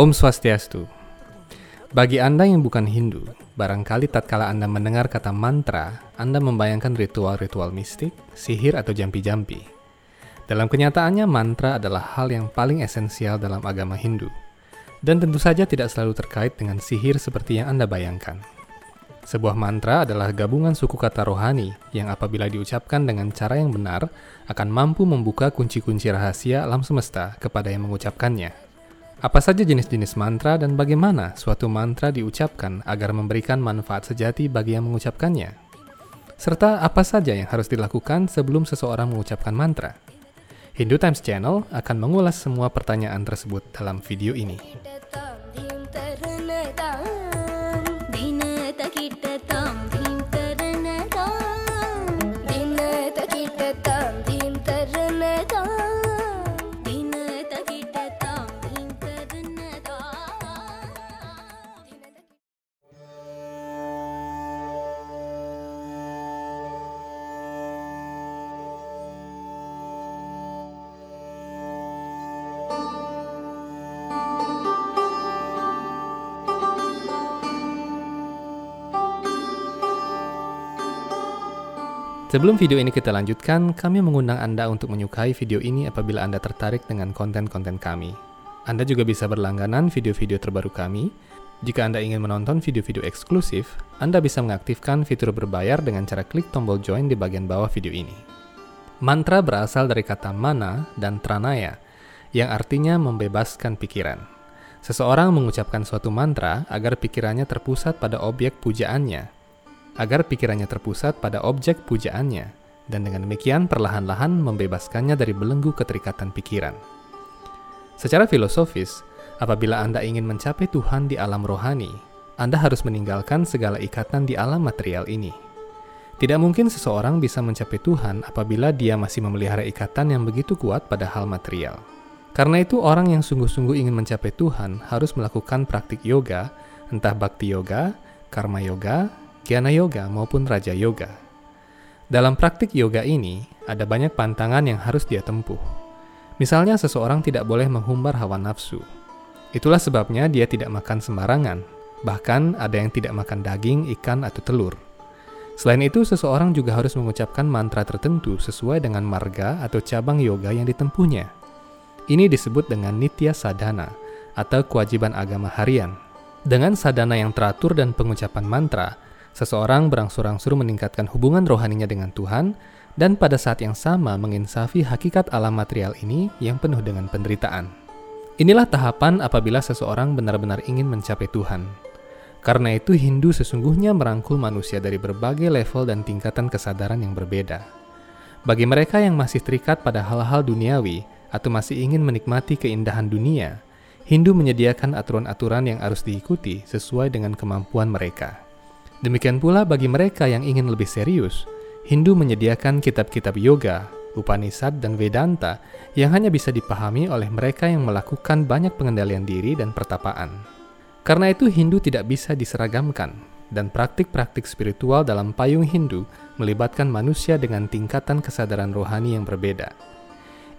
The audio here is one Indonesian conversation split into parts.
Om Swastiastu. Bagi Anda yang bukan Hindu, barangkali tatkala Anda mendengar kata mantra, Anda membayangkan ritual-ritual mistik, sihir atau jampi-jampi. Dalam kenyataannya, mantra adalah hal yang paling esensial dalam agama Hindu. Dan tentu saja tidak selalu terkait dengan sihir seperti yang Anda bayangkan. Sebuah mantra adalah gabungan suku kata rohani yang apabila diucapkan dengan cara yang benar akan mampu membuka kunci-kunci rahasia alam semesta kepada yang mengucapkannya. Apa saja jenis-jenis mantra dan bagaimana suatu mantra diucapkan agar memberikan manfaat sejati bagi yang mengucapkannya? Serta apa saja yang harus dilakukan sebelum seseorang mengucapkan mantra? Hindu Times Channel akan mengulas semua pertanyaan tersebut dalam video ini. Sebelum video ini kita lanjutkan, kami mengundang Anda untuk menyukai video ini apabila Anda tertarik dengan konten-konten kami. Anda juga bisa berlangganan video-video terbaru kami. Jika Anda ingin menonton video-video eksklusif, Anda bisa mengaktifkan fitur berbayar dengan cara klik tombol join di bagian bawah video ini. Mantra berasal dari kata mana dan tranaya, yang artinya membebaskan pikiran. Seseorang mengucapkan suatu mantra agar pikirannya terpusat pada objek pujaannya, agar pikirannya terpusat pada objek pujaannya, dan dengan demikian perlahan-lahan membebaskannya dari belenggu keterikatan pikiran. Secara filosofis, apabila Anda ingin mencapai Tuhan di alam rohani, Anda harus meninggalkan segala ikatan di alam material ini. Tidak mungkin seseorang bisa mencapai Tuhan apabila dia masih memelihara ikatan yang begitu kuat pada hal material. Karena itu, orang yang sungguh-sungguh ingin mencapai Tuhan harus melakukan praktik yoga, entah bakti yoga, karma yoga, Jnana Yoga maupun Raja Yoga. Dalam praktik yoga ini, ada banyak pantangan yang harus dia tempuh. Misalnya seseorang tidak boleh menghumbar hawa nafsu. Itulah sebabnya dia tidak makan sembarangan, bahkan ada yang tidak makan daging, ikan, atau telur. Selain itu, seseorang juga harus mengucapkan mantra tertentu sesuai dengan marga atau cabang yoga yang ditempuhnya. Ini disebut dengan nitya sadhana atau kewajiban agama harian. Dengan sadhana yang teratur dan pengucapan mantra, Seseorang berangsur-angsur meningkatkan hubungan rohaninya dengan Tuhan, dan pada saat yang sama menginsafi hakikat alam material ini yang penuh dengan penderitaan. Inilah tahapan apabila seseorang benar-benar ingin mencapai Tuhan. Karena itu Hindu sesungguhnya merangkul manusia dari berbagai level dan tingkatan kesadaran yang berbeda. Bagi mereka yang masih terikat pada hal-hal duniawi atau masih ingin menikmati keindahan dunia, Hindu menyediakan aturan-aturan yang harus diikuti sesuai dengan kemampuan mereka. Demikian pula bagi mereka yang ingin lebih serius, Hindu menyediakan kitab-kitab yoga, Upanishad, dan Vedanta yang hanya bisa dipahami oleh mereka yang melakukan banyak pengendalian diri dan pertapaan. Karena itu Hindu tidak bisa diseragamkan, dan praktik-praktik spiritual dalam payung Hindu melibatkan manusia dengan tingkatan kesadaran rohani yang berbeda.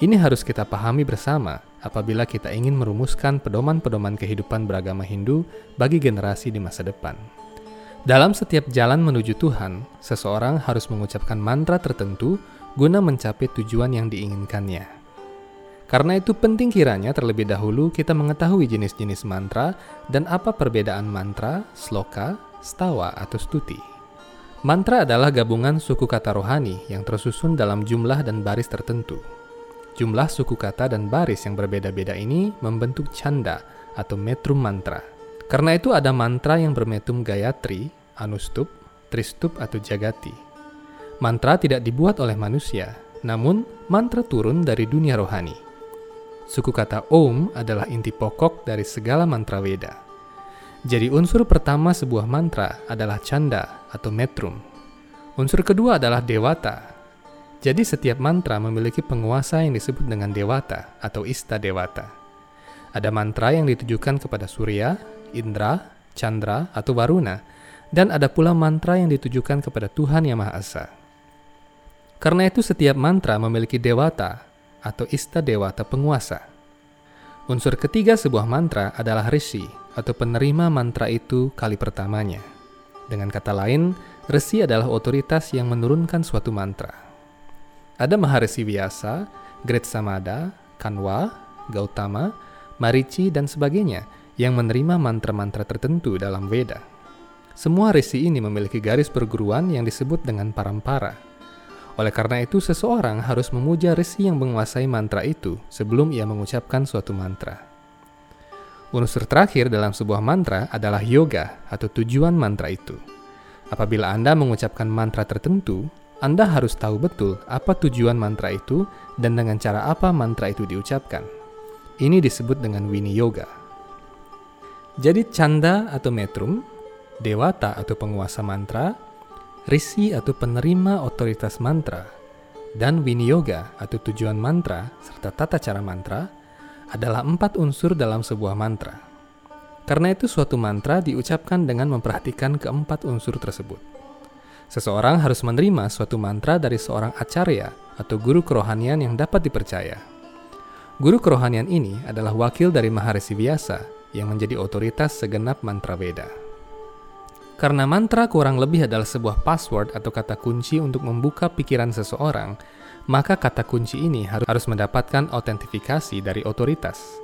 Ini harus kita pahami bersama apabila kita ingin merumuskan pedoman-pedoman kehidupan beragama Hindu bagi generasi di masa depan. Dalam setiap jalan menuju Tuhan, seseorang harus mengucapkan mantra tertentu guna mencapai tujuan yang diinginkannya. Karena itu penting kiranya terlebih dahulu kita mengetahui jenis-jenis mantra dan apa perbedaan mantra, sloka, stawa, atau stuti. Mantra adalah gabungan suku kata rohani yang tersusun dalam jumlah dan baris tertentu. Jumlah suku kata dan baris yang berbeda-beda ini membentuk canda atau metrum mantra. Karena itu ada mantra yang bermetum Gayatri, Anustup, Tristup atau Jagati. Mantra tidak dibuat oleh manusia, namun mantra turun dari dunia rohani. Suku kata Om adalah inti pokok dari segala mantra Weda. Jadi unsur pertama sebuah mantra adalah canda atau metrum. Unsur kedua adalah dewata. Jadi setiap mantra memiliki penguasa yang disebut dengan dewata atau ista dewata. Ada mantra yang ditujukan kepada Surya, Indra, Chandra, atau Varuna, dan ada pula mantra yang ditujukan kepada Tuhan Yang Maha Esa. Karena itu setiap mantra memiliki dewata atau ista dewata penguasa. Unsur ketiga sebuah mantra adalah risi atau penerima mantra itu kali pertamanya. Dengan kata lain, resi adalah otoritas yang menurunkan suatu mantra. Ada Maharisi Vyasa, Great Samada, Kanwa, Gautama, Marici, dan sebagainya yang menerima mantra-mantra tertentu dalam Veda. Semua resi ini memiliki garis perguruan yang disebut dengan parampara. Oleh karena itu, seseorang harus memuja resi yang menguasai mantra itu sebelum ia mengucapkan suatu mantra. Unsur terakhir dalam sebuah mantra adalah yoga atau tujuan mantra itu. Apabila Anda mengucapkan mantra tertentu, Anda harus tahu betul apa tujuan mantra itu dan dengan cara apa mantra itu diucapkan. Ini disebut dengan Wini Yoga. Jadi canda atau metrum, dewata atau penguasa mantra, risi atau penerima otoritas mantra, dan winiyoga atau tujuan mantra serta tata cara mantra adalah empat unsur dalam sebuah mantra. Karena itu suatu mantra diucapkan dengan memperhatikan keempat unsur tersebut. Seseorang harus menerima suatu mantra dari seorang acarya atau guru kerohanian yang dapat dipercaya. Guru kerohanian ini adalah wakil dari Maharishi Vyasa yang menjadi otoritas segenap mantra Veda. Karena mantra kurang lebih adalah sebuah password atau kata kunci untuk membuka pikiran seseorang, maka kata kunci ini harus mendapatkan autentifikasi dari otoritas.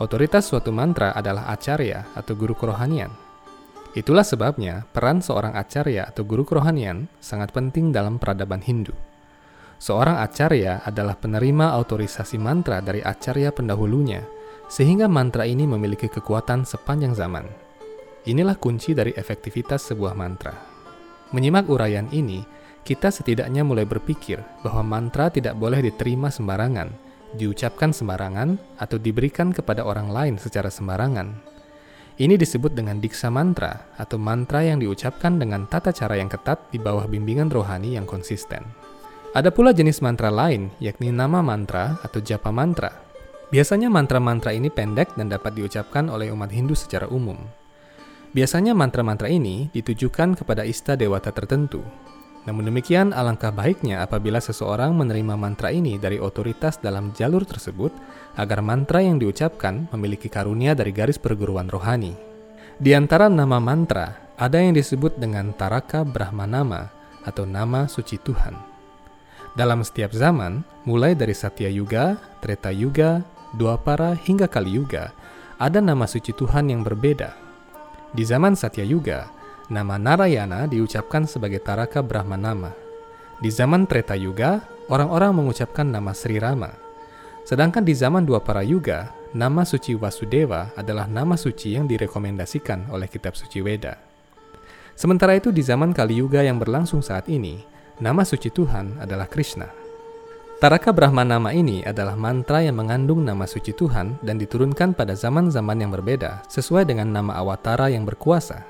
Otoritas suatu mantra adalah acarya atau guru kerohanian. Itulah sebabnya peran seorang acarya atau guru kerohanian sangat penting dalam peradaban Hindu. Seorang acarya adalah penerima autorisasi mantra dari acarya pendahulunya, sehingga mantra ini memiliki kekuatan sepanjang zaman. Inilah kunci dari efektivitas sebuah mantra. Menyimak uraian ini, kita setidaknya mulai berpikir bahwa mantra tidak boleh diterima sembarangan, diucapkan sembarangan, atau diberikan kepada orang lain secara sembarangan. Ini disebut dengan diksa mantra atau mantra yang diucapkan dengan tata cara yang ketat di bawah bimbingan rohani yang konsisten. Ada pula jenis mantra lain, yakni nama mantra atau japa mantra. Biasanya mantra-mantra ini pendek dan dapat diucapkan oleh umat Hindu secara umum. Biasanya mantra-mantra ini ditujukan kepada ista dewata tertentu. Namun demikian, alangkah baiknya apabila seseorang menerima mantra ini dari otoritas dalam jalur tersebut, agar mantra yang diucapkan memiliki karunia dari garis perguruan rohani. Di antara nama mantra, ada yang disebut dengan Taraka Brahmanama atau nama suci Tuhan. Dalam setiap zaman, mulai dari Satya Yuga, Treta Yuga, Dwapara hingga Kali Yuga, ada nama suci Tuhan yang berbeda di zaman Satya Yuga, nama Narayana diucapkan sebagai Taraka Brahmanama. Di zaman Treta Yuga, orang-orang mengucapkan nama Sri Rama. Sedangkan di zaman Dwapara Yuga, nama suci Vasudeva adalah nama suci yang direkomendasikan oleh kitab suci Weda. Sementara itu di zaman Kali Yuga yang berlangsung saat ini, nama suci Tuhan adalah Krishna. Taraka Brahmanama ini adalah mantra yang mengandung nama suci Tuhan dan diturunkan pada zaman-zaman yang berbeda sesuai dengan nama awatara yang berkuasa.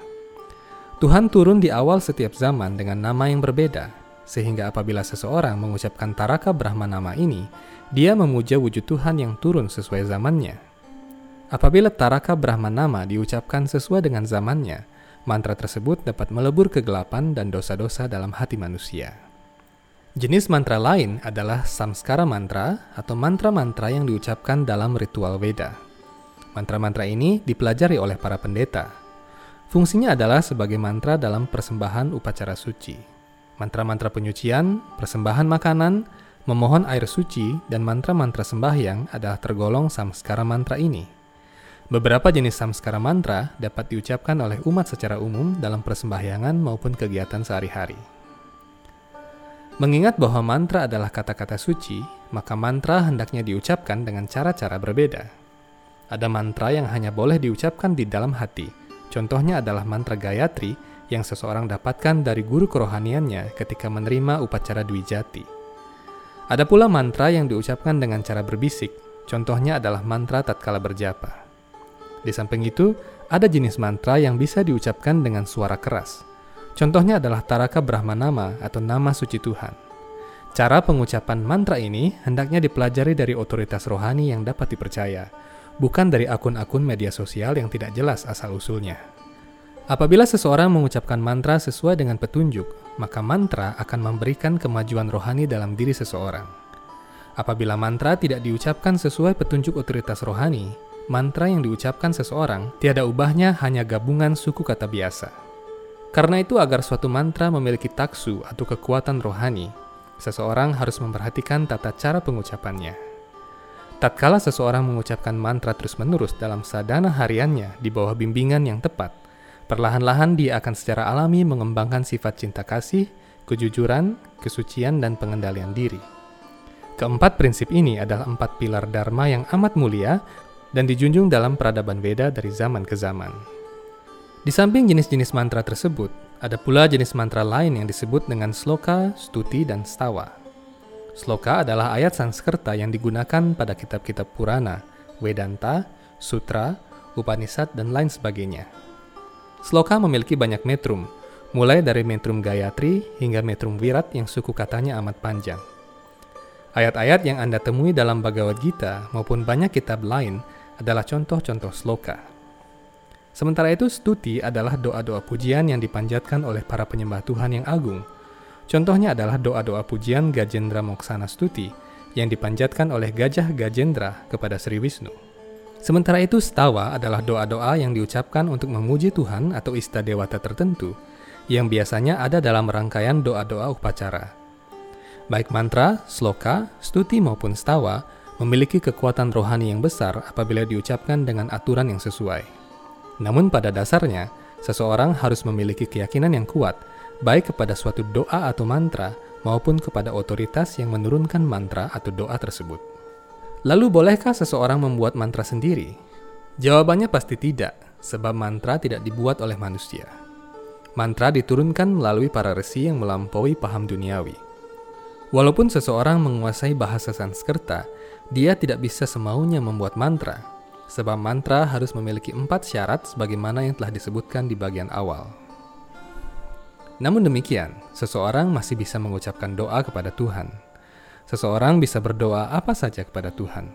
Tuhan turun di awal setiap zaman dengan nama yang berbeda, sehingga apabila seseorang mengucapkan Taraka Brahmanama ini, dia memuja wujud Tuhan yang turun sesuai zamannya. Apabila Taraka Brahmanama diucapkan sesuai dengan zamannya, mantra tersebut dapat melebur kegelapan dan dosa-dosa dalam hati manusia. Jenis mantra lain adalah samskara mantra atau mantra-mantra yang diucapkan dalam ritual Veda. Mantra-mantra ini dipelajari oleh para pendeta. Fungsinya adalah sebagai mantra dalam persembahan upacara suci. Mantra-mantra penyucian, persembahan makanan, memohon air suci, dan mantra-mantra sembahyang adalah tergolong samskara mantra ini. Beberapa jenis samskara mantra dapat diucapkan oleh umat secara umum dalam persembahyangan maupun kegiatan sehari-hari. Mengingat bahwa mantra adalah kata-kata suci, maka mantra hendaknya diucapkan dengan cara-cara berbeda. Ada mantra yang hanya boleh diucapkan di dalam hati. Contohnya adalah mantra Gayatri yang seseorang dapatkan dari guru kerohaniannya ketika menerima upacara Dwijati. Ada pula mantra yang diucapkan dengan cara berbisik, contohnya adalah mantra tatkala berjapa. Di samping itu, ada jenis mantra yang bisa diucapkan dengan suara keras, Contohnya adalah Taraka Brahmanama atau nama suci Tuhan. Cara pengucapan mantra ini hendaknya dipelajari dari otoritas rohani yang dapat dipercaya, bukan dari akun-akun media sosial yang tidak jelas asal-usulnya. Apabila seseorang mengucapkan mantra sesuai dengan petunjuk, maka mantra akan memberikan kemajuan rohani dalam diri seseorang. Apabila mantra tidak diucapkan sesuai petunjuk otoritas rohani, mantra yang diucapkan seseorang tiada ubahnya hanya gabungan suku kata biasa. Karena itu agar suatu mantra memiliki taksu atau kekuatan rohani, seseorang harus memperhatikan tata cara pengucapannya. Tatkala seseorang mengucapkan mantra terus-menerus dalam sadana hariannya di bawah bimbingan yang tepat, perlahan-lahan dia akan secara alami mengembangkan sifat cinta kasih, kejujuran, kesucian, dan pengendalian diri. Keempat prinsip ini adalah empat pilar Dharma yang amat mulia dan dijunjung dalam peradaban Veda dari zaman ke zaman. Di samping jenis-jenis mantra tersebut, ada pula jenis mantra lain yang disebut dengan sloka, stuti, dan stawa. Sloka adalah ayat Sanskerta yang digunakan pada kitab-kitab Purana, Vedanta, Sutra, Upanishad, dan lain sebagainya. Sloka memiliki banyak metrum, mulai dari metrum Gayatri hingga metrum Virat yang suku katanya amat panjang. Ayat-ayat yang Anda temui dalam Bhagavad Gita maupun banyak kitab lain adalah contoh-contoh sloka. Sementara itu, stuti adalah doa-doa pujian yang dipanjatkan oleh para penyembah Tuhan yang agung. Contohnya adalah doa-doa pujian Gajendra Moksana Stuti yang dipanjatkan oleh Gajah Gajendra kepada Sri Wisnu. Sementara itu, stawa adalah doa-doa yang diucapkan untuk memuji Tuhan atau ista dewata tertentu yang biasanya ada dalam rangkaian doa-doa upacara. Baik mantra, sloka, stuti maupun stawa memiliki kekuatan rohani yang besar apabila diucapkan dengan aturan yang sesuai. Namun pada dasarnya, seseorang harus memiliki keyakinan yang kuat, baik kepada suatu doa atau mantra maupun kepada otoritas yang menurunkan mantra atau doa tersebut. Lalu bolehkah seseorang membuat mantra sendiri? Jawabannya pasti tidak, sebab mantra tidak dibuat oleh manusia. Mantra diturunkan melalui para resi yang melampaui paham duniawi. Walaupun seseorang menguasai bahasa Sanskerta, dia tidak bisa semaunya membuat mantra, sebab mantra harus memiliki empat syarat sebagaimana yang telah disebutkan di bagian awal. Namun demikian, seseorang masih bisa mengucapkan doa kepada Tuhan. Seseorang bisa berdoa apa saja kepada Tuhan.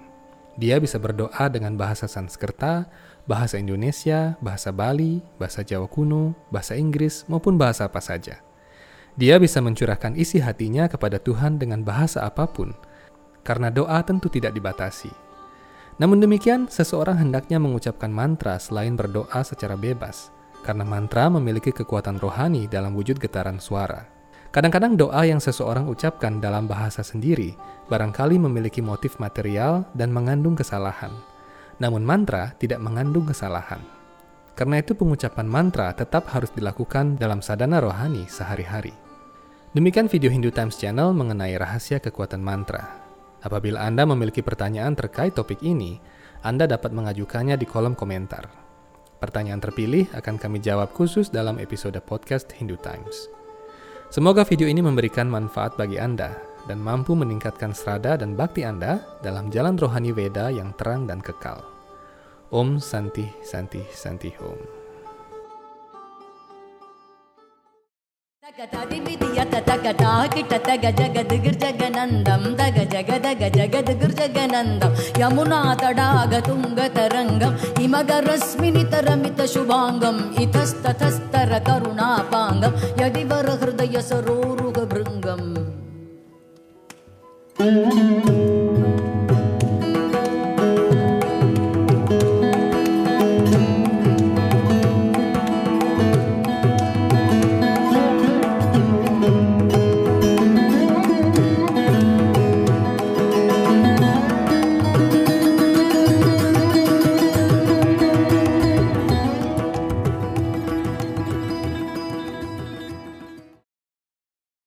Dia bisa berdoa dengan bahasa Sanskerta, bahasa Indonesia, bahasa Bali, bahasa Jawa kuno, bahasa Inggris, maupun bahasa apa saja. Dia bisa mencurahkan isi hatinya kepada Tuhan dengan bahasa apa pun, karena doa tentu tidak dibatasi. Namun demikian, seseorang hendaknya mengucapkan mantra selain berdoa secara bebas, karena mantra memiliki kekuatan rohani dalam wujud getaran suara. Kadang-kadang doa yang seseorang ucapkan dalam bahasa sendiri barangkali memiliki motif material dan mengandung kesalahan. Namun mantra tidak mengandung kesalahan. Karena itu pengucapan mantra tetap harus dilakukan dalam sadana rohani sehari-hari. Demikian video Hindu Times Channel mengenai rahasia kekuatan mantra. Apabila Anda memiliki pertanyaan terkait topik ini, Anda dapat mengajukannya di kolom komentar. Pertanyaan terpilih akan kami jawab khusus dalam episode podcast Hindu Times. Semoga video ini memberikan manfaat bagi Anda dan mampu meningkatkan serada dan bakti Anda dalam jalan rohani Veda yang terang dan kekal. Om Santi Santi Santi Om. गगद् गिर्जगनन्दं धग जग धग जगद् गिर्जगनन्दं यमुनातडागतुङ्गतरङ्गम् इमगरस्मिनितरमितशुभाङ्गम् इतस्ततस्तरकरुणापां यदिबरहृदयसरोरुगृङ्गम्